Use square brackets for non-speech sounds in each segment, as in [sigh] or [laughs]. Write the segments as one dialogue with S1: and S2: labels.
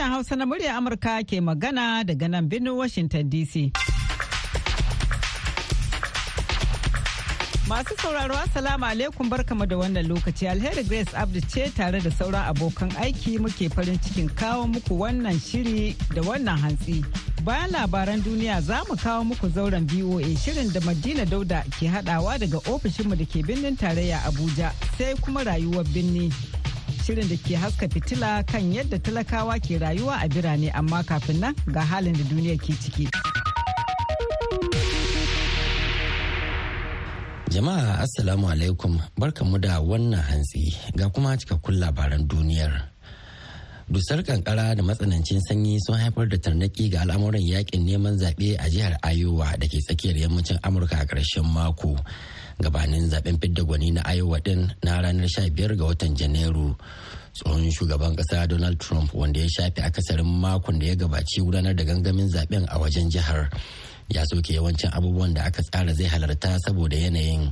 S1: Sashen Hausa na murya Amurka ke magana daga nan birnin Washington DC. Masu sauraro Assalamu alaikum barkamu da wannan lokaci alheri Grace Abdu ce tare da sauran abokan aiki muke farin cikin kawo muku wannan shiri da wannan hantsi. Bayan labaran duniya za mu kawo muku zauren VOA shirin da Madina Dauda ke hadawa daga ofishinmu da ke birnin tarayya Abuja sai kuma rayuwar birni. Shirin da ke haska fitila kan yadda talakawa ke rayuwa a birane amma kafin nan ga halin da duniya ke ciki.
S2: Jama'a Assalamu alaikum barkanmu da wannan hantsi ga kuma cikakkun labaran duniyar. Dusar kankara da matsanancin sanyi sun haifar da tarnaki ga al'amuran yaƙin neman zaɓe a jihar Iowa da ke tsakiyar yammacin Amurka a ƙarshen mako. Gabanin zaɓen fidda gwani na Iowa din na ranar 15 ga watan Janairu. Tsohon shugaban ƙasa Donald Trump wanda ya shafe akasarin makon da ya gabaci gudanar da gangamin zaɓen a wajen jihar. ya soke yawancin abubuwan da aka tsara zai halarta saboda yanayin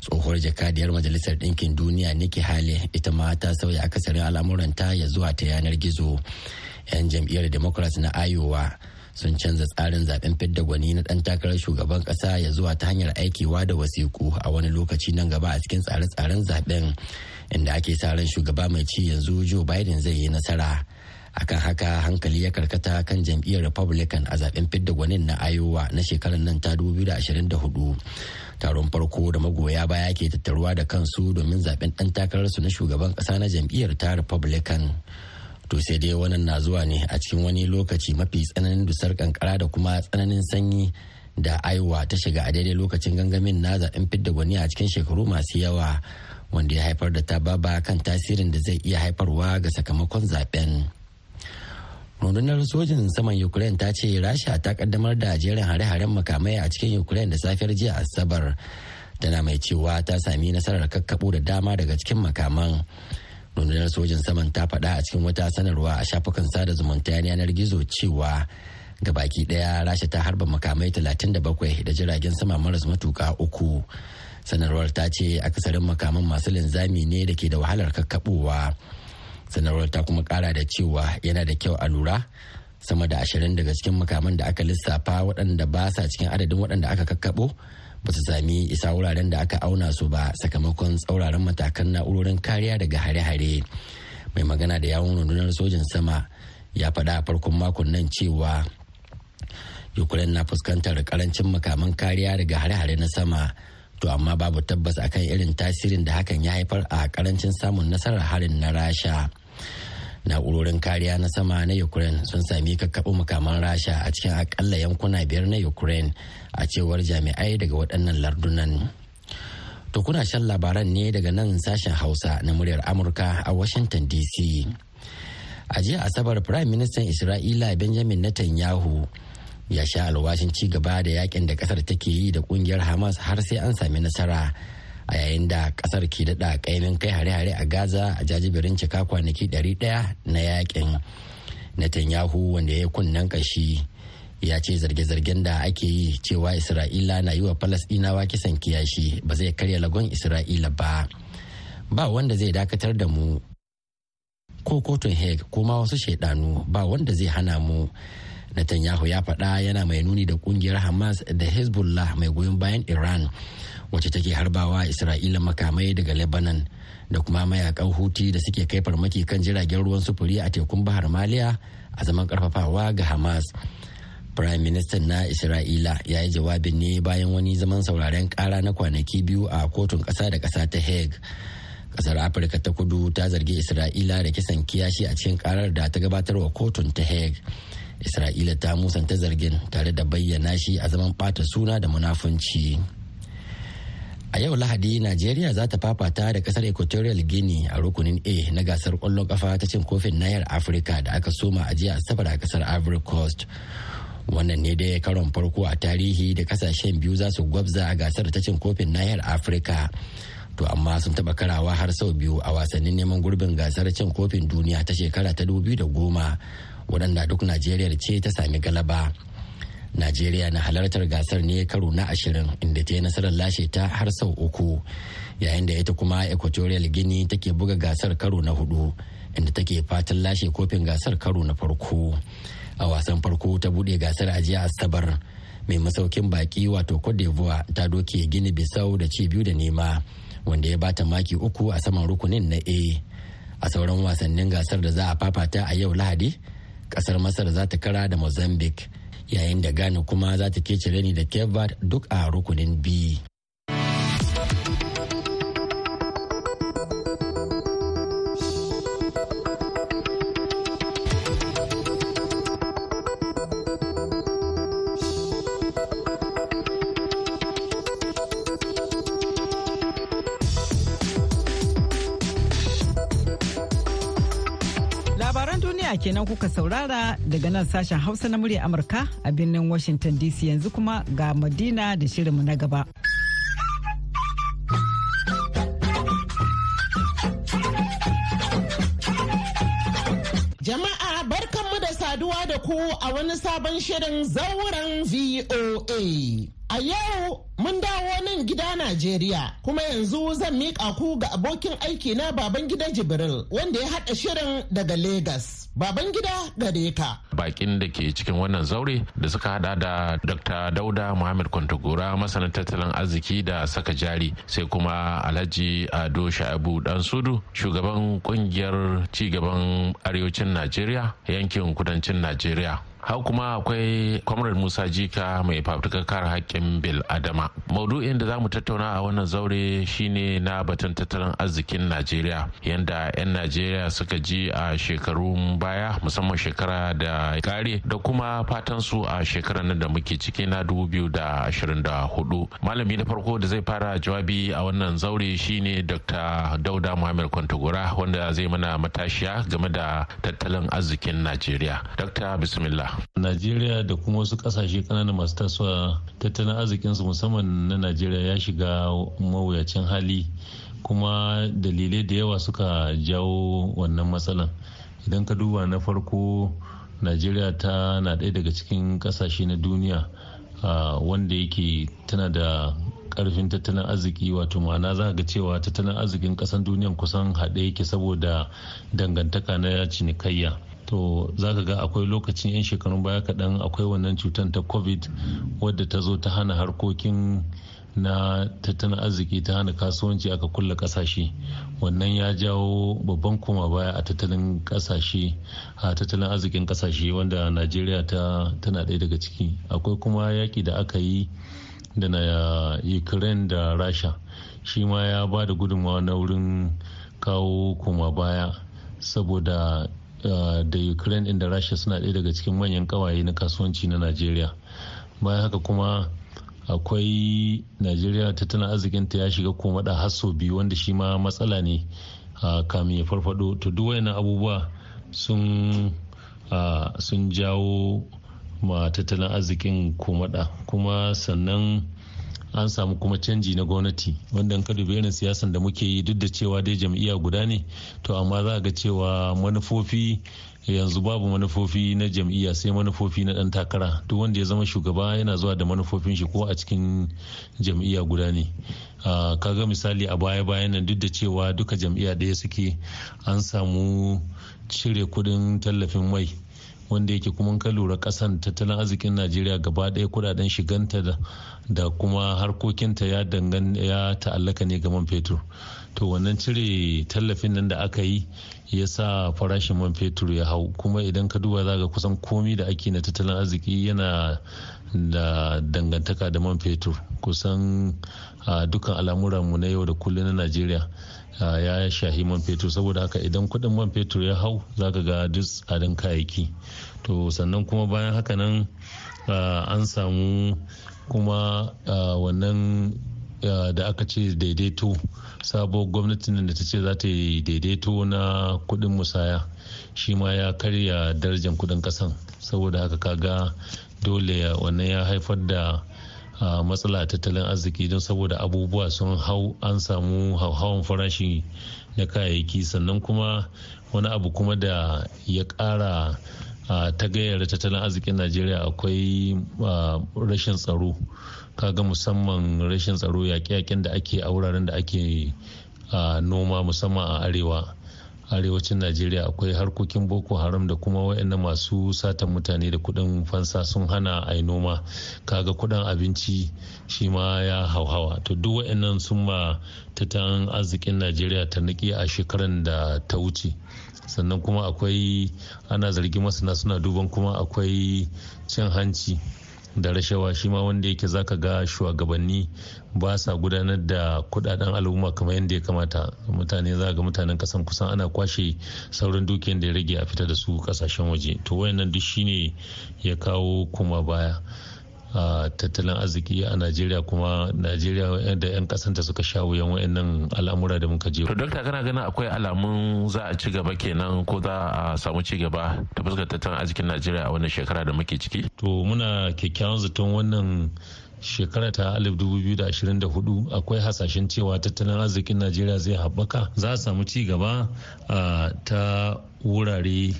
S2: tsohuwar jakadiyar majalisar ɗinkin duniya Nikki Haley ita ma ta sauya akasarin al'amuranta ya zuwa ta yanar gizo 'yan jam'iyyar democrats na iowa sun canza tsarin zaɓen fidda gwani na ɗan takarar shugaban ƙasa ya zuwa ta hanyar aikewa da wasiku a wani lokaci nan gaba a cikin tsare-tsaren zaɓen inda ake sa ran shugaba mai ci yanzu joe biden zai yi nasara. Akan haka hankali ya karkata kan jam'iyyar republican a zaɓen fidda gwanin na iowa na shekarar nan ta 2024 taron farko da magoya baya ke tattaruwa da kansu domin zaɓen dan takararsu na shugaban kasa na jam'iyyar ta republican. To sai dai wannan na zuwa ne a cikin wani lokaci mafi tsananin dusar kankara da kuma tsananin sanyi da iowa ta shiga a daidai lokacin gangamin na zaɓen fidda gwani a cikin shekaru masu yawa wanda ya haifar da tababa kan tasirin da zai iya haifarwa ga sakamakon zaɓen. rundunar sojin saman ukraine ta ce rasha ta kaddamar da jerin hare-haren makamai a cikin ukraine da safiyar jiya asabar tana mai cewa ta sami nasarar kakkabo da dama daga cikin makaman rundunar sojin saman ta faɗa a cikin wata sanarwa a shafukan sada zumunta yanar gizo cewa ga baki ɗaya rasha ta harba makamai 37 da jiragen sama maras matuka uku. Sanarwar ta ce akasarin makaman masu linzami ne da ke da wahalar kakkabowa sanarwar ta kuma kara da cewa yana da kyau a lura sama da ashirin daga cikin makaman da aka lissafa waɗanda ba sa cikin adadin waɗanda aka kakkaɓo ba su sami isa wuraren da aka auna su ba sakamakon tsauraran matakan na'urorin kariya daga hare-hare. Mai magana da yawon rundunar sojin sama ya faɗa a farkon makon nan cewa ukraine na fuskantar ƙarancin makaman kariya daga hare-hare na sama. To amma babu tabbas akan irin tasirin da hakan ya haifar a ƙarancin samun nasarar harin na rasha. Na'urorin kariya na sama na ukraine sun sami kakkaɓo makaman rasha a cikin akalla yankuna biyar na ukraine a cewar jami'ai daga waɗannan lardunan. To kuna shan labaran ne daga nan sashen hausa na muryar amurka a washington dc a jiya asabar prime minister isra'ila benjamin netanyahu ya sha alwashin ci gaba da yaƙin da ƙasar take yi da ƙungiyar hamas har sai an sami nasara. A yayin da ƙasar ke daɗa kaimin kai hare-hare a gaza a jajibirin cika kwanaki 100 na yaƙin netanyahu wanda ya kunnen kashi ya ce zarge-zargen da ake yi cewa isra'ila na yi wa falasɗinawa kisan kiyashi ba zai karya lagon isra'ila ba. Ba wanda zai dakatar da mu ko kotun hague ko ma wasu shaidanu ba wanda zai hana mu. Netanyahu ya faɗa yana mai nuni da ƙungiyar Hamas da Hezbollah mai goyon bayan Iran. Wacce take harbawa isra'ila makamai daga lebanon da kuma mayaƙan huti da suke kai farmaki kan jiragen ruwan sufuri a tekun bahar maliya a zaman karfafawa ga hamas. Prime minister na isra'ila ya yi jawabin ne bayan wani zaman sauraren kara na kwanaki biyu a kotun kasa da kasa ta hague. Kasar afirka ta kudu ta zargi isra'ila da kisan kiyashi a cikin karar da ta gabatar wa kotun ta hague. Isra'ila ta musanta zargin tare da bayyana shi a zaman bata suna da munafunci. A yau Lahadi, Najeriya za ta fafata da ƙasar Equatorial Guinea a rukunin A na gasar ƙwallon kafa ta cin kofin nahiyar Afirka da aka soma a jiya Asabar a ƙasar Ivory Coast. Wannan ne dai karon farko a tarihi da ƙasashen biyu za su gwabza a gasar ta cin kofin nahiyar Afirka. To amma sun taɓa karawa har sau biyu a wasannin neman gurbin gasar cin kofin duniya ta shekara ta da goma waɗanda duk Najeriya ce ta sami galaba. Najeriya na halartar gasar ne karo na ashirin inda ta yi nasarar lashe ta har sau uku. Yayin da ita kuma equatorial guinea take buga gasar karo na huɗu inda take fatan lashe kofin gasar karo na farko. A wasan farko ta buɗe gasar a jiya asabar mai masaukin baki wato cote d'ivoire ta doke gini bisau da ci biyu da nema wanda ya bata maki uku a saman rukunin na a. A sauran wasannin gasar da za a fafata a yau lahadi ƙasar masar za ta kara da mozambique yayin da ghana kuma za ta kece rani da cape duk a rukunin b.
S1: kenan kuka saurara daga nan sashen hausa na murya amurka a birnin washington dc yanzu kuma ga madina da shirinmu na gaba.
S3: Jama'a barkanmu da saduwa da ku a wani sabon shirin zauren voa a. Yau Mun dawo nan gida Najeriya kuma yanzu zan miƙa ku ga abokin aiki na baban gida Jibril wanda ya haɗa shirin daga Legas. Baban gida gare ka.
S4: Bakin da ke cikin wannan zaure da suka hada da Dr. Dauda Muhammad Kwantagora masanin tattalin arziki da saka jari sai kuma Alhaji Ado Sha'abu Dan Sudu shugaban ƙungiyar cigaban arewacin Najeriya yankin kudancin Najeriya. Hau kuma akwai kwamrar musa jika mai fafutukar kare haƙƙin bil adama maudu'in da za mu tattauna a wannan zaure shine na batun tattalin arzikin najeriya yadda 'yan najeriya suka ji a shekarun baya musamman shekara da kare da kuma fatan su a shekarar nan da muke ciki na 2024 malami na farko da zai fara jawabi a wannan zaure shine dr dauda muhammad kwantagora wanda zai mana matashiya game da tattalin arzikin najeriya. Dr bismillah.
S5: Najeriya da kuma wasu ƙasashe ƙananan masu tasowa tattalin arzikinsu musamman na najeriya ya shiga mawuyacin hali kuma dalilai da yawa suka jawo wannan matsalan. Idan ka duba na farko najeriya ta na ɗaya daga cikin ƙasashe na duniya wanda yake tana da ƙarfin tattalin arziki. Wato ma'ana za ga cewa tattalin arzikin kasan duniyan kusan haɗe yake saboda dangantaka na cinikayya. To za ka ga akwai lokacin 'yan shekarun baya kaɗan akwai wannan cutar ta covid wadda ta zo ta hana harkokin na tattalin arziki ta hana kasuwanci aka kulle ƙasashe wannan ya jawo babban koma baya a tattalin ƙasashe a tattalin arzikin ƙasashe wanda najeriya ta tana ɗaya daga ciki. Akwai kuma yaƙi da aka yi da na ukraine da rasha shi ma ya ba da gudunmawa na wurin kawo koma baya saboda da ukraine inda rasha suna ɗaya daga cikin manyan kawaye na kasuwanci na najeriya. Bayan haka kuma akwai najeriya tattalin arzikinta ya shiga komada hasso biyu wanda shi ma matsala ne uh, kamin ya farfado to duk wayannan abubuwa sun uh, sun jawo ma tattalin arzikin komada kuma sannan an samu kuma canji na gwamnati. Wanda in ka dubi irin siyasan da muke yi duk da cewa dai jam'iyya guda ne to amma za ga cewa manufofi yanzu babu manufofi na jam'iyya sai manufofi na dan takara. Duk wanda ya zama shugaba yana zuwa da manufofin shi ko a cikin jam'iyya guda ne. Kaga misali a baya bayan nan duk da cewa duka jam'iyya ɗaya suke an samu cire kuɗin tallafin mai. Wanda yake kuma ka lura kasan tattalin arzikin najeriya gaba ɗaya kuɗaɗen shiganta da kuma harkokinta ya dangan ya ta'allaka ne ga man fetur. To wannan cire tallafin nan da aka yi ya sa farashin man fetur ya hau. Kuma idan ka duba za ga kusan komi da ake na tattalin arziki yana da dangantaka da man fetur. Kusan dukkan al'amuranmu na yau da kullum na najeriya ya shahi man fetur. Saboda haka idan kuɗin man fetur ya hau za ka ga duk tsadan kayayyaki. To sannan kuma bayan haka nan an samu kuma wannan da aka ce daidaito. Sabuwar gwamnatin da ta ce za ta yi daidaito na kuɗin musaya shi ma ya karya darajar kuɗin kasan saboda haka kaga dole wannan ya haifar da matsala tattalin arziki don saboda abubuwa sun hau an samu hauhawan farashi na kayayyaki. Sannan kuma wani abu kuma da ya kara ta gayyar tattalin arzikin najeriya akwai rashin tsaro. Kaga musamman rashin tsaro yaƙe-yaƙen da ake a wuraren da ake noma musamman a arewa. Arewacin najeriya akwai harkokin boko haram da kuma wayannan masu satan mutane da kuɗin fansa sun hana a noma. Kaga kuɗin abinci shi ma ya hauhawa. To duk wayannan sun ma tattalin arzikin najeriya ta niki a shekaran da ta wuce. Sannan kuma akwai ana zargi masana suna duban kuma akwai cin hanci. Da rashawa shi ma wanda yake zaka ga shugabanni ba sa gudanar da kuɗaɗen al'umma kamar yadda ya kamata. Mutane za ga mutanen kasan kusan ana kwashe sauran dukiyar da ya rage a fita da su ƙasashen waje. To wayannan duk shine ya kawo kuma baya. Tattalin arziki a najeriya kuma najeriya da 'yan kasanta suka sha wuyan wayannan al'amura da muka je.
S4: To dokta kana ganin akwai alamun za a ci gaba kenan ko za a samu ci gaba ta fuskar tattalin arzikin najeriya a wannan shekara da muke ciki?
S5: To muna kyakkyawan zaton wannan shekara ta 2024 akwai hasashen cewa tattalin arzikin najeriya zai haɓaka. Za a samu ci gaba ta wurare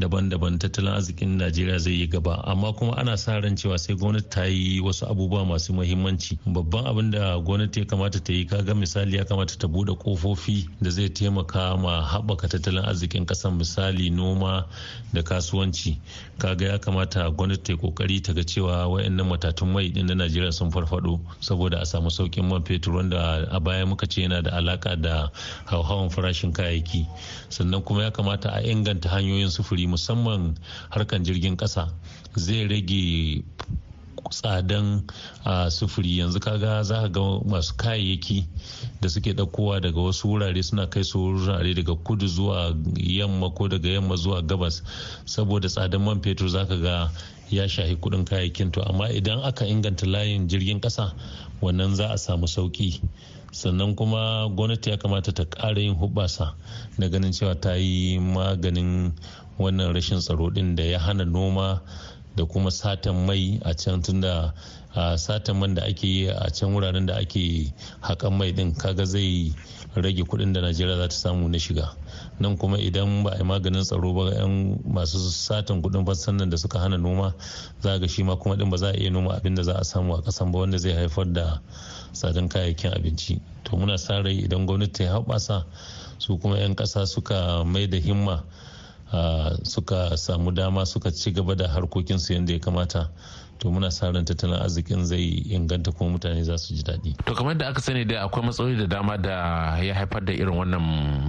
S5: daban-daban tattalin arzikin najeriya zai yi gaba. Amma kuma ana sa ran cewa sai gwamnati ta yi wasu abubuwa masu muhimmanci. Babban abin da gwamnati ya kamata ta yi kaga misali ya kamata ta buɗe kofofi da zai taimaka ma haɓaka tattalin arzikin ƙasar misali noma da kasuwanci. Kaga ya kamata gwamnati ta yi ƙoƙari ta ga cewa wayannan matatun mai din na najeriya sun farfado saboda a samu saukin man fetur wanda a baya muka ce yana da alaka da hauhawan farashin kayayyaki. Sannan kuma ya kamata a inganta hanyoyin sufuri musamman harkan jirgin kasa zai rage tsadan a sufuri. Yanzu kaga za ka ga masu kayayyaki da suke ɗaukowa daga wasu wurare suna kai su wurare daga kudu zuwa yamma ko daga yamma zuwa gabas. Saboda tsadan man fetur za ka ga ya shahi kuɗin kayayyakin to. Amma idan aka inganta layin jirgin kasa wannan za a samu sauƙi sannan kuma gwamnati ya kamata ta ƙara yin hubasa na ganin cewa ta yi maganin wannan rashin tsaro din da ya hana noma da kuma satan mai a can tunda satan man da ake yi a can wuraren da ake haƙan mai din kaga zai rage kuɗin da najeriya za ta samu na shiga. Nan kuma idan ba a yi maganin tsaro ba yan masu satan kuɗin fassan nan da suka hana noma za ga shi ma kuma din ba za a iya noma abin da za a samu a ƙasan ba wanda zai haifar da tsadan kayayyakin abinci. To muna sa rai idan gwamnati ta haɓasa su kuma 'yan ƙasa suka mai da himma suka samu dama suka ci gaba da harkokinsu yadda ya kamata. To muna sa ran tattalin arzikin zai inganta kuma mutane za su ji daɗi.
S4: To kamar da aka sani dai akwai matsaloli da dama da ya haifar da irin wannan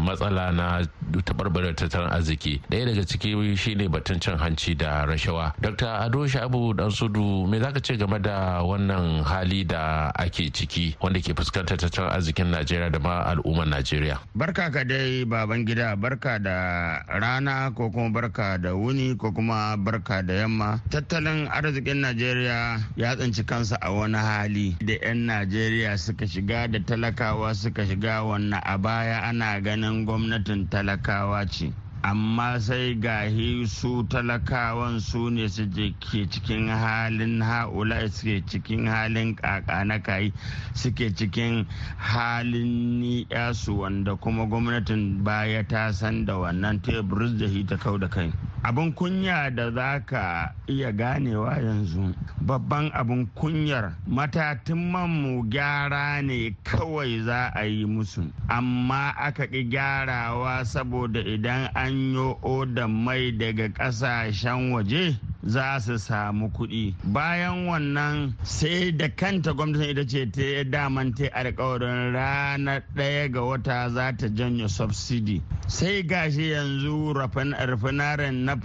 S4: matsala na tabarbarar tattalin arziki. Ɗaya daga ciki shine batun cin hanci da rashawa. Dr. Ado Shabu Dan Sudu me zaka ce game da wannan hali da ake ciki wanda ke fuskantar tattalin arzikin Najeriya da ma al'ummar Najeriya?
S6: Barka ka dai baban gida barka da rana ko kuma barka da wuni ko kuma barka da yamma. Tattalin arzikin Najeriya najeriya ya tsinci kansa a wani hali da 'yan najeriya suka shiga da talakawa suka shiga wannan a baya ana ganin gwamnatin talakawa ce. Amma sai gahi su talakawan su ne su ke cikin halin ha'ula suke cikin halin kaka na kai suke cikin halin ni'yasu wanda kuma gwamnatin baya ta san da wannan teburis da hita kau da kai. Abin kunya da za ka iya ganewa yanzu babban abin kunyar matatin manmu gyara ne kawai za a yi musu. Amma aka ƙi gyarawa saboda idan an yi odan mai daga ƙasashen waje za su samu kuɗi. Bayan wannan sai da kanta gwamnatin ita ce ta daman ta alkawarin ranar ɗaya ga wata za ta janye subsidy. Sai gashi yanzu rafinaren na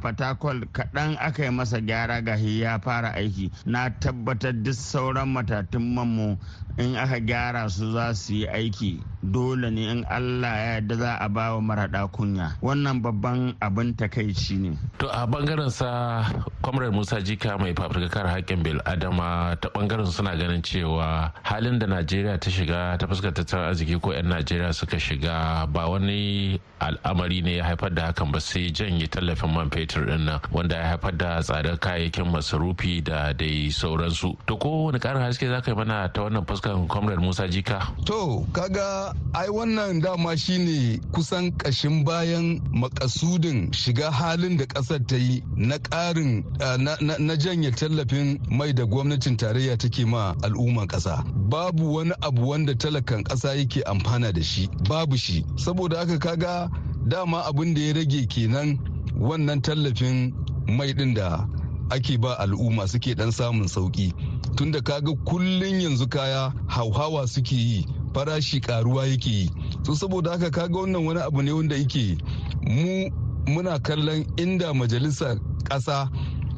S6: fatakol kaɗan aka yi masa gyara gashi ya fara aiki. Na tabbatar duk sauran matatun manmu in aka gyara su za su yi aiki dole ne in allah ya yarda za a ba wa maraɗa kunya. Wannan babban abin takaici ne.
S4: To a ɓangaren sa kwamrar musa jika mai fafutukar haƙƙin bil adama ta ɓangaren suna ganin cewa halin da najeriya ta shiga ta fuskar tattalin arziki ko 'yan najeriya suka shiga ba wani al'amari ne ya haifar da hakan ba sai janye tallafin man fetur ɗin nan wanda ya haifar da tsadar kayayyakin masarufi da dai sauransu. To ko wani karin haske za ka yi mana ta wannan fuskar? Kwamrar musa jika.
S7: To kaga ai wannan dama shine kusan kashin bayan makasudin shiga halin da ƙasar ta yi na ƙarin na janye tallafin mai da gwamnatin tarayya take ma al'umman ƙasa. Babu wani abu wanda talakan ƙasa yake amfana da shi. Babu shi. Saboda haka kaga dama abin da ya rage kenan wannan tallafin mai ɗin da ake ba al'umma suke dan samun sauƙi tunda kaga kullun yanzu kaya hauhawa suke yi farashi karuwa yake yi. So saboda haka kaga wannan wani abu ne wanda yake mu muna kallon inda majalisar ƙasa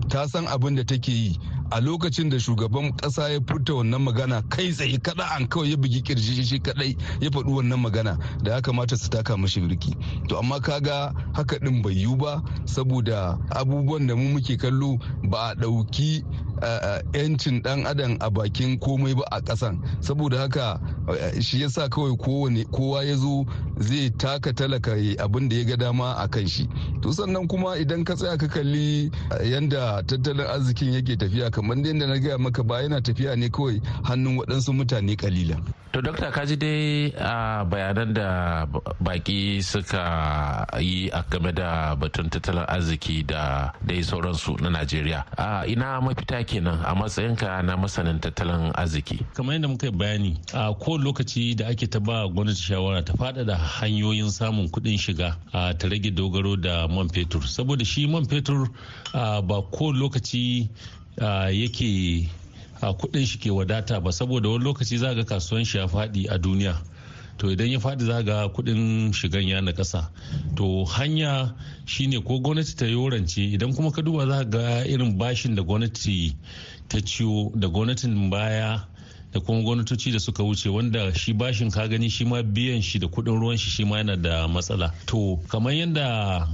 S7: ta san abin da take yi. A lokacin da shugaban kasa ya furta wannan magana kai tsaye kada an kawai ya bugi ƙirji shi kadai ya faɗi wannan magana da ya kamata su taka mashi birki. To amma kaga haka din bai yiwu ba saboda abubuwan da mu muke kallo ba a ɗauki yancin dan adam a bakin komai ba a kasan saboda haka shi yasa kawai kowane kowa ya zo zai taka talaka abin da ya ga dama a kan shi. To sannan kuma idan ka tsaya ka kalli yanda tattalin arzikin yake tafiya kamar yadda na gaya maka ba yana tafiya ne kawai hannun waɗansu mutane kalilan
S4: to dokta kaji dai a bayanan da baki suka yi a game da batun tattalin arziki da dai sauransu na najeriya. Ina mafita kenan a matsayinka na masanin tattalin arziki?
S5: Kamar yadda muka bayani a kowane lokaci da ake ta ba gwamnati shawara ta faɗaɗa hanyoyin samun kuɗin shiga a ta rage dogaro da man fetur. Saboda shi man fetur ba kowane lokaci yake kuɗin shi ke wadata ba saboda wani lokaci za ga kasuwan shi ya faɗi a duniya. To idan ya faɗi za ga kuɗin shigan ya na ƙasa to hanya shine ko gwamnati ta yorance idan kuma ka duba za ga irin bashin da gwamnati ta ciwo da gwamnatin baya da kuma gwamnatoci da suka wuce wanda shi bashin ka gani shi ma biyan shi da kuɗin ruwan shi shi ma yana da matsala. To kamar yadda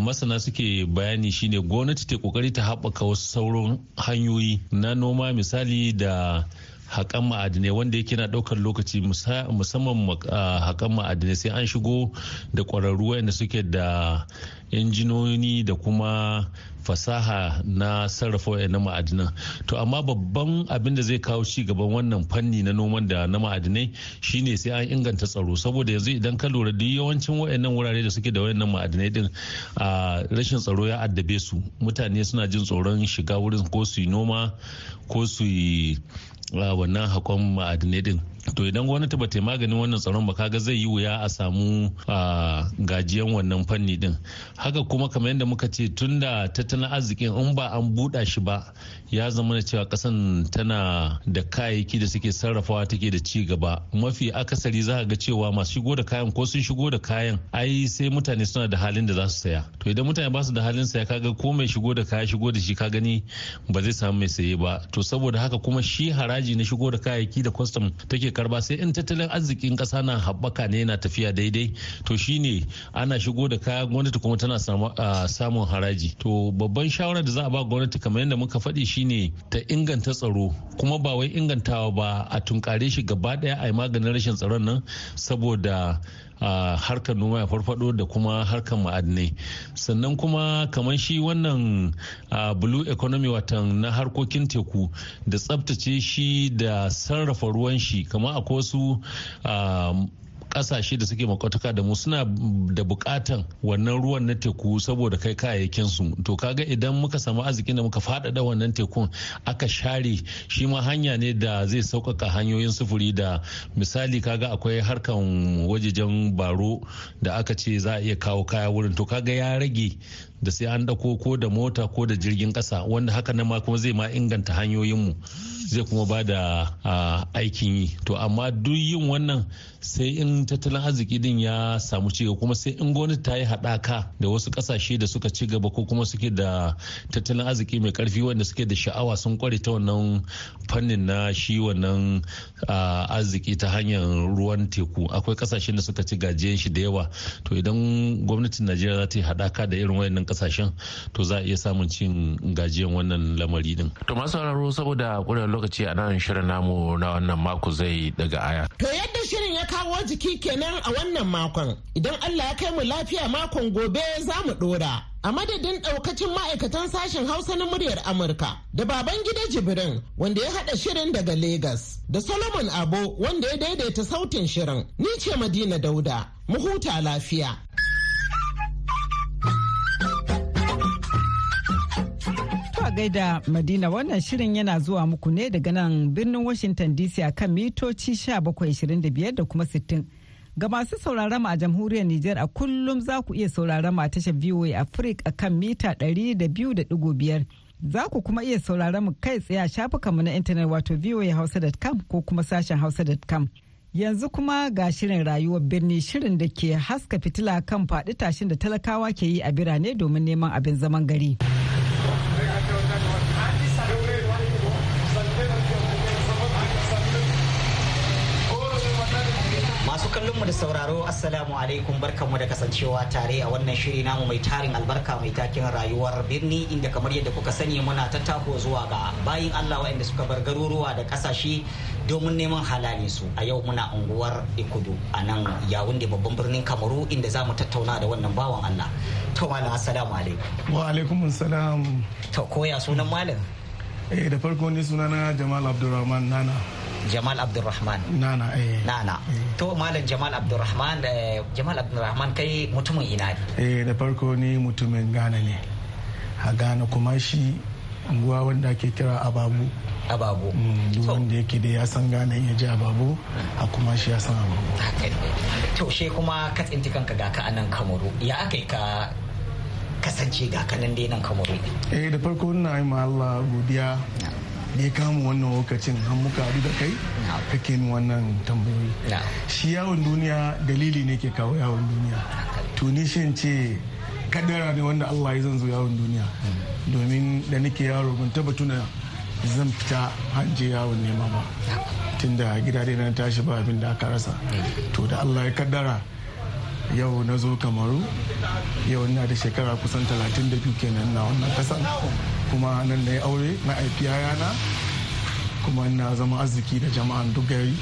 S5: masana suke bayani shine gwamnati ta ƙoƙari ta haɓaka wasu sauran hanyoyi na noma misali da haƙan ma'adinai wanda yake na ɗaukar lokaci musamman haƙan ma'adinai sai an shigo da ƙwararru wanda suke da injinoni da kuma fasaha na sarrafa wayannan ma'adinan. To amma babban abin da zai kawo ci gaban wannan fanni na noman da na ma'adinai shine sai an inganta tsaro. Saboda yanzu idan ka lura duk yawancin wayannan wurare da suke da wayannan ma'adinai din a rashin tsaro ya addabe su. Mutane suna jin tsoron shiga wurin ko su yi noma ko su yi wannan hakon ma'adinai din. To idan gwamnati ba ta maganin wannan tsaron ba kaga zai yi wuya a samu gajiyan wannan fanni din. Haka kuma kamar yadda muka ce tun da tattalin arzikin in ba an buɗa shi ba ya zama da cewa kasan tana da kayayyaki da suke sarrafawa take da ci gaba. Mafi akasari za ga cewa masu shigo da kayan ko sun shigo da kayan ai sai mutane suna da halin da za su saya. To idan mutane ba su da halin saya kaga ko mai shigo da kaya shigo da shi ka gani ba zai samu mai saye ba. To saboda haka kuma shi haraji na shigo da kayayyaki da kwastam take karɓa sai in tattalin arzikin kasa na haɓaka ne yana tafiya daidai. To shine ana shigo da kaya gwamnati kuma tana samun haraji. To babban shawarar da za a ba gwamnati kamar yadda muka faɗi shine ta inganta tsaro. Kuma ba wai ingantawa ba a tunkare shi gaba ɗaya a yi maganin rashin tsaron nan saboda harkar noma ya farfado da kuma harkar ma'adinai. Sannan kuma kamar shi wannan blue economy watan na harkokin teku da tsabtace shi da sarrafa ruwan shi kamar akwai wasu ƙasashe da suke makwataka da mu suna da bukatan wannan ruwan na teku saboda kai kayayyakin su. To kaga idan muka samu arzikin da muka faɗaɗa wannan tekun aka share shi ma hanya ne da zai sauƙaƙa hanyoyin sufuri da misali kaga akwai harkan wajejen baro da aka ce za a iya kawo kaya wurin. To kaga ya rage da sai an dako ko da mota ko da jirgin kasa wanda haka nan ma kuma zai ma inganta hanyoyinmu zai kuma ba da aikin yi. To amma duk yin wannan sai in tattalin arziki din ya samu cigaba kuma sai in gwamnati ta yi haɗaka da wasu ƙasashe da suka ci gaba ko kuma suke da tattalin arziki mai ƙarfi wanda suke da sha'awa sun kware ta wannan fannin na shi wannan arziki ta hanyar ruwan teku akwai ƙasashen da suka ci gajiyan shi da yawa to idan gwamnatin najeriya za ta yi haɗaka da irin wayannan ƙasashen to za a iya samun cin gajiyan wannan lamari din.
S4: To masu sauraro saboda ƙurar lokaci a nan shirin namu na wannan mako zai daga aya.
S3: To yadda shirin ya kawo jiki kenan a wannan makon idan Allah ya kai mu lafiya makon gobe za mu ɗora. A madadin ɗaukacin ma'aikatan sashen Hausa na muryar Amurka da baban gida Jibrin wanda ya haɗa shirin daga Legas da Solomon Abo wanda ya daidaita sautin shirin. Ni ce Madina Dauda, mu huta lafiya.
S1: Gaida Madina wannan shirin yana zuwa muku ne daga nan birnin Washington DC a kan mitoci 1725 da kuma 60. Ga masu sauraron a jamhuriyar Nijar a kullum za ku iya sauraron a tashar VOA Africa a kan mita 200.5. Za ku kuma iya sauraron mu kai tsaye a shafukanmu na intanet wato voahausa.com ko kuma sashen hausa.com. Yanzu kuma ga shirin rayuwar birni shirin da ke haska fitila kan faɗi tashin da talakawa ke yi a birane domin neman abin zaman gari.
S8: Mu da sauraro assalamu alaikum barkanmu da kasancewa tare a wannan shiri namu mai tarin albarka mai takin rayuwar birni inda kamar yadda kuka sani muna tattako zuwa ga bayin Allah waɗanda suka bar garuruwa da ƙasashe domin neman halali su a yau muna unguwar ikudu a nan yawun da babban birnin kamaru inda za mu tattauna da wannan bawan Allah. To malam assalamu alaikum.
S9: Wa alaikum assalam.
S8: To koya sunan malam?
S9: Eh da farko ni sunana Jamal Abdulrahman Nana.
S8: Jamal Abdulrahman.
S9: Nana eh.
S8: Nana. To Malam Jamal Abdulrahman Jamal Abdulrahman kai mutumin ina ne?
S9: Eh da farko ni mutumin Ghana ne. A Ghana kuma shi unguwa wanda ake kira Ababu.
S8: Ababu.
S9: Duk wanda yake da ya san Ghana ya ji Ababu a kuma shi ya san Ababu.
S8: To she kuma ka tsinti kanka ga ka a nan Kamaru. Ya aka yi ka kasance ga kanan dai nan Kamaru.
S9: Eh da farko ina yi ma Allah godiya. Ne kama wannan lokacin har muka haɗu da kai kake wannan tambayoyi. Shi yawon duniya dalili ne ke kawo yawon duniya. To ni shin ce kadara ne wanda Allah ya zan zo yawon duniya. Domin da nake yaro ban taba tuna zan fita hanje yawon nema ba. Tun da gida dai na tashi ba abin da aka rasa. To da Allah ya kaddara yau na zo kamaru yau ina da shekara kusan 32 kenan na wannan kasan kuma nan da ya aure na aiki yana kuma ina zama arziki da jama'an duk gari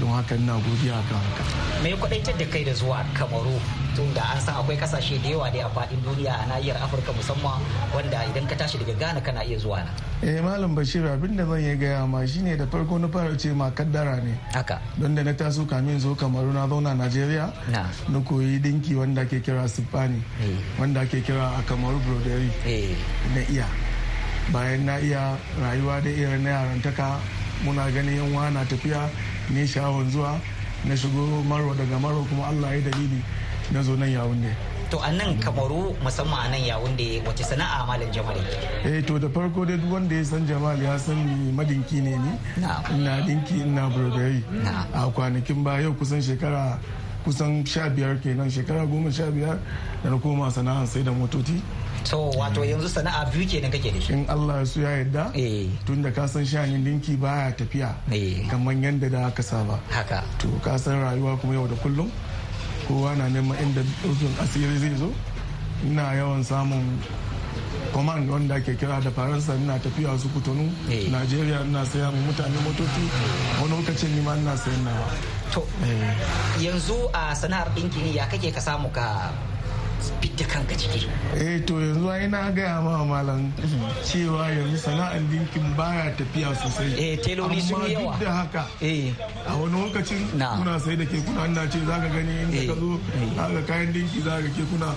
S9: don haka ina godiya kan haka.
S8: Me kwadaitar da kai da zuwa Kamaru tun da an san akwai ƙasashe da yawa da a faɗin duniya a nahiyar Afirka musamman wanda idan ka tashi daga Ghana kana iya zuwa na.
S9: Eh Malam Bashir abin da zan yi gaya ma shine da farko na fara ce ma kaddara ne.
S8: Haka.
S9: Don da na taso kamin zo Kamaru na zauna Najeriya.
S8: Na.
S9: Na koyi dinki wanda ake kira Sipani. Wanda ake kira a Kamaru Broderi. Na iya. Bayan na iya rayuwa da irin na yarantaka muna ganin yan na tafiya ne sha'awar zuwa na shigo maro daga maro kuma allah ya dalili na zo nan yawun ne
S8: to a nan kamaru musamman a nan yawun da wace sana'a malam jamal
S9: eh to da farko dai duk wanda ya san jamal ya san ni madinki ne ni. Ina dinki ina burgari a kwanakin ba yau kusan shekara kusan sha biyar kenan shekara goma sha biyar da na koma sana'ar sai da motoci.
S8: So wato yanzu sana'a biyu kenan kake da shi.
S9: In Allah ya so ya yarda tun da ka san shanin dinki baya tafiya kamar yadda da aka saba.
S8: Haka.
S9: To ka san rayuwa kuma yau da kullum kowa na neman inda ɗaukin asiri zai zo. Ina yawan samun command wanda ake kira da faransa ina tafiya su kutunu najeriya ina saya mutane motoci wani lokacin nima ina sayan nawa.
S8: To yanzu a sana'ar ɗinki ya kake ka samu ka fidda kanka ciki.
S9: Eh to yanzu ai na gaya ma malam cewa yanzu sana'ar dinkin baya tafiya sosai.
S8: Eh teloli sun yi yawa.
S9: Amma duk da haka.
S8: Eh.
S9: A wani lokacin muna sai da kekuna ina ce zaka gani in ka zo zaka kayan dinki zaka kekuna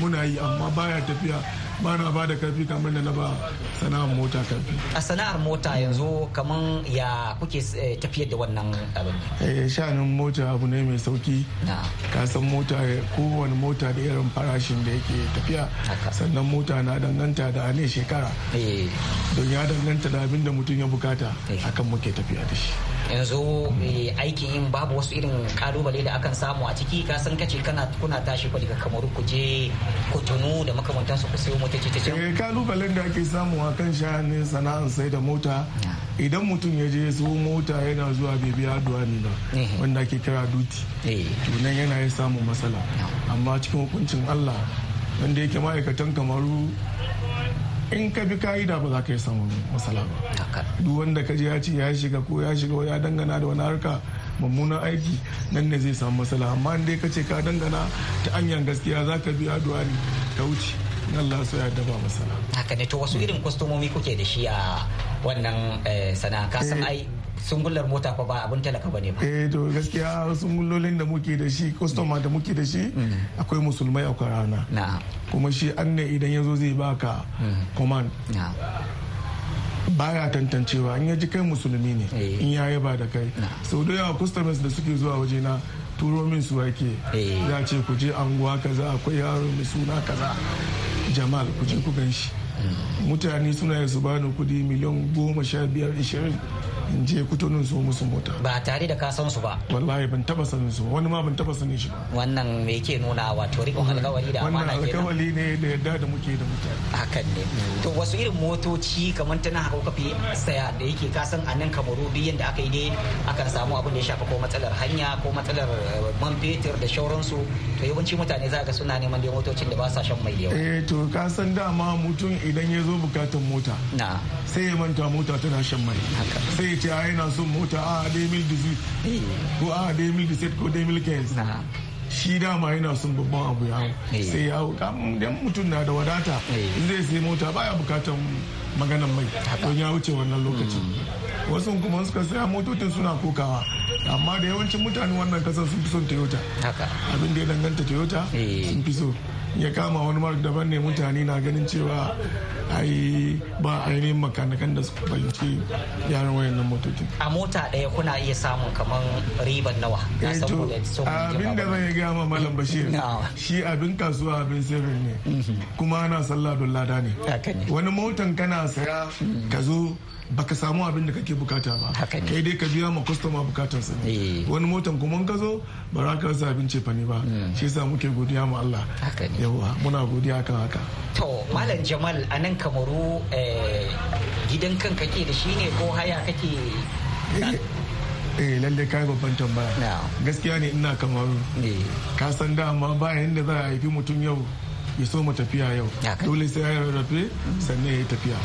S9: muna yi amma baya tafiya ba na ba da ƙarfi kamar da na ba sana'ar mota ƙarfi.
S8: A sana'ar mota yanzu kaman ya kuke tafiyar da wannan abin?
S9: Eh shanin mota abu ne mai sauƙi. Ka san mota kowane mota da irin farashin da yake tafiya. Sannan mota na danganta da ne shekara. Don ya danganta da abin da mutum ya buƙata akan muke tafiya da shi.
S8: yanzu aikin yin babu wasu irin ƙalubale da akan samu a ciki ka san kace kana kuna tashi fa daga kamaru ku je kotunu da makamantansu ku sayo motoci ta can
S9: eh kalubalen da ake samu a kan sha'anin sana'ar sai da mota idan mutum ya je su mota yana zuwa bai biya duwani ba wanda ake kira duti to nan yana ya samu matsala. Amma cikin hukuncin Allah wanda yake ma'aikatan kamaru in ka bi ka'ida ba za ka yi samun matsala ba. Duk wanda ka je ya ce ya shiga ko ya shiga ya dangana da wani harka mummunan aiki nan ne zai samu matsala. Amma in dai ka ce ka dangana ta hanyar gaskiya za ka biya duwani ka wuce. Allah so ya daba masana.
S8: Haka ne to wasu irin kwastomomi kuke da shi a wannan sana'a? Ka san ai sungullar mota fa ba abin talaka ba ne ba
S9: eh to gaskiya sungullolin da muke da shi customer da muke da shi akwai musulmai a rana kuma shi an ne idan ya zo zai baka command. Baya tantancewa in ya ji kai musulmi ne in ya ba da kai. Sau da yawa customers da suke zuwa waje na turo min su ake. Za ce ku je anguwa kaza akwai yaro mai suna kaza. Jamal ku je ku gan shi. Mutane suna su bani kuɗi miliyan goma sha biyar ishirin in je kutunin su musu mota.
S8: Ba tare da ka san su ba.
S9: Wallahi ban taba sanin su wani ma ban taba sanin shi ba.
S8: Wannan me yake nuna wato rikon alkawari da amana
S9: kenan. wannan alkawari ne da yadda da muke da mutane.
S8: Hakan ne. To wasu irin motoci kamar ta na haka kafi saya da yake ka san a nan kamaru duk yanda aka yi dai akan samu abin da ya shafa ko matsalar hanya ko matsalar man fetur da shauransu. To yawanci mutane za ga suna neman dai motocin da ba sa shan mai da yawa.
S9: Eh to ka san dama mutum idan ya zo bukatan mota sai ya manta mota tana shan mai. Sai ce a yana son mota a dai mil disease ko a dai mil disease ko dai mil kens. Shi dama yana son babban abu ya hau. Sai ya hau. Idan mutum na da wadata zai sai mota baya bukatan maganan mai. Don ya wuce wannan lokacin. Wasu kuma suka saya motocin suna kokawa. Amma da yawancin mutane wannan ƙasar sun fi son toyota. Abin da ya danganta toyota sun fi so. Ya kama wani mark daban ne mutane na ganin cewa ai ba ainihin makanakan da suka fahimci yaran wayannan motocin
S8: a mota ɗaya kuna iya samun kamar riban nawa?
S9: Abin da zai gaya ma malam bashir [laughs] shi abin kasuwa abin sirri ne. Kuma ana sallah don lada ne. Wani motan kana saya ka zo baka samu abin da kake buƙata ba. Kai dai ka biya ma kwastoma buƙatar sa wani motan kuma ka zo ba za ka rasa abin cefa ne ba. Shi yasa muke godiya ma Allah. Yawa muna godiya kan haka.
S8: To malam jamal a nan kamaru gidan kan kake da shi ne ko haya kake?
S9: Eh lalle kai babban tambaya. Gaskiya ne ina kamaru. Ka san dama bayan da za a haifi mutum yau. Ya so mu tafiya yau. Dole sai ya rarrafe sannan ya yi tafiya.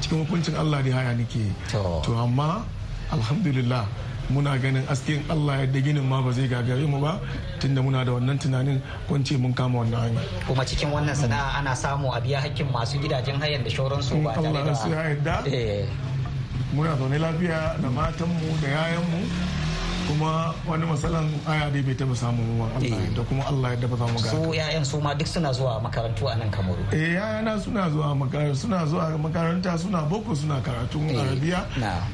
S9: Cikin hukuncin Allah da haya nake to. Amma alhamdulillah muna ganin askin Allah yadda ginin ma ba zai gagare mu ba tunda muna da wannan tunanin kwance mun kama wannan hanya.
S8: Kuma cikin wannan sana'a ana samu a biya hakkin masu gidajen hayan da shauransu ba tare
S9: da Allah ya yadda muna zaune lafiya da matanmu da yayanmu. Kuma wani matsalan aya dai bai taba samu ruwan Allah da kuma Allah ya dafa samu
S8: su yayan su ma duk suna zuwa makarantu a nan Kamaru.
S9: Eh yayana suna zuwa makaranta suna zuwa makaranta suna boko suna karatun arabiya.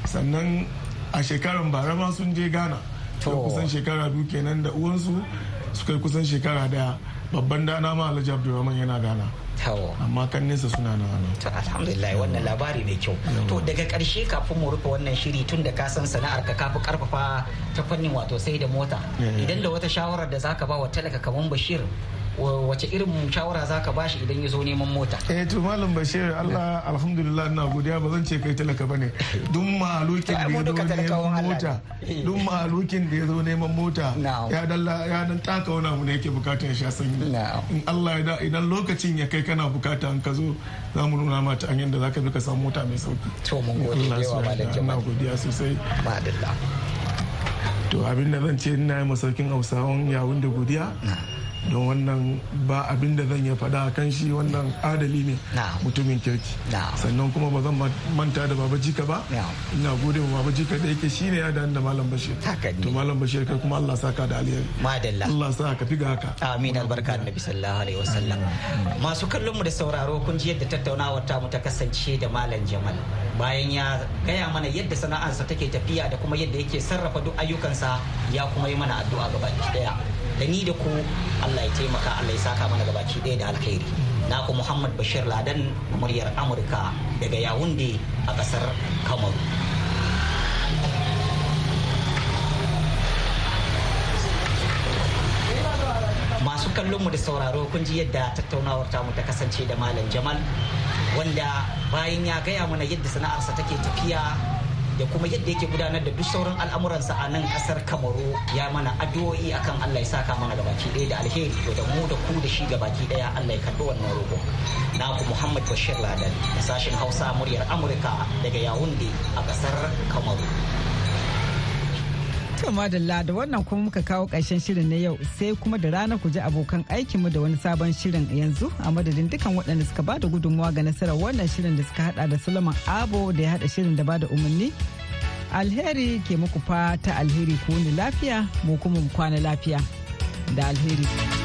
S9: sannan a shekaran bara ma sun je Ghana. To. Kusan shekara biyu kenan da uwansu suka kusan shekara ɗaya. Babban dana ma Alhaji Abdulrahman yana Ghana. Amma kan nesa suna na
S8: to alhamdulillah wannan labari mai kyau. To daga ƙarshe kafin mu rufe wannan shiri tun da ka san sana'ar ka kafi ƙarfafa ta fannin wato sai da mota. Idan da wata shawarar da zaka ba wa talaka kaman bashir wace irin shawara za ka bashi idan ya zo neman mota?
S9: Eh to malam bashir Allah alhamdulillah ina godiya. Ba zan ce kai talaka ba ne duk malukin [laughs] da ya zo neman mota duk malukin da ya zo neman mota ya dalla ya dan taka wani abu ne yake buƙatar sha sanyi. In Allah ya da idan lokacin ya kai kana buƙata in ka zo za mu nuna mata hanyar da zaka bi ka samu mota mai sauƙi.
S8: To mun gode. Da yawa malam
S9: jama'a godiya sosai.
S8: Madalla.
S9: To abin da zan ce ina yi masaukin hausawan yawun da godiya. Don wannan ba abin da zan ya faɗa kan shi wannan adali ne mutumin kirki. Sannan kuma ba zan manta da baba jika ba. Ina gode wa baba jika da yake shine ya da malam bashir. To malam bashir kai kuma Allah saka da alheri.
S8: Madalla.
S9: Allah sa ka fi ga haka.
S8: Amin. Albarka annabi sallallahu alaihi wasallam. Masu kallon mu da sauraro kun ji yadda tattaunawar ta mu ta kasance da malam jamal. Bayan ya gaya mana yadda sana'arsa take tafiya da kuma yadda yake sarrafa duk ayyukansa ya kuma yi mana addu'a gaba ɗaya. Da ni da ku Allah ya taimaka Allah ya saka mana gabaki ɗaya da alkhairi. Naku Muhammad Bashir Ladan muryar Amurka daga Yawunde a ƙasar Kamaru. Masu kallon mu da sauraro kun ji yadda tattaunawar tamu ta kasance da Malam Jamal wanda bayan ya gaya mana yadda sana'arsa take tafiya da kuma yadda yake gudanar da duk sauran al'amuransa a nan ƙasar kamaru. Ya mana addu'o'i akan allah ya saka mana gabaki ɗaya da alheri. To da mu da ku da shi gabaki ɗaya allah ya karɓi wannan roƙo. Naku muhammad bashir ladan da sashen hausa muryar amurka daga yawunde a ƙasar kamaru.
S1: To madalla da wannan kuma muka kawo ƙarshen shirin na yau sai kuma da rana ku ji abokan aikinmu da wani sabon shirin yanzu a madadin dukan waɗanda suka ba da gudunmawa ga nasarar wannan shirin da suka hada da Solomon Abo da ya hada shirin da ba da umarni alheri ke muku fata alheri ku ni lafiya mu kuma mu kwana lafiya da alheri.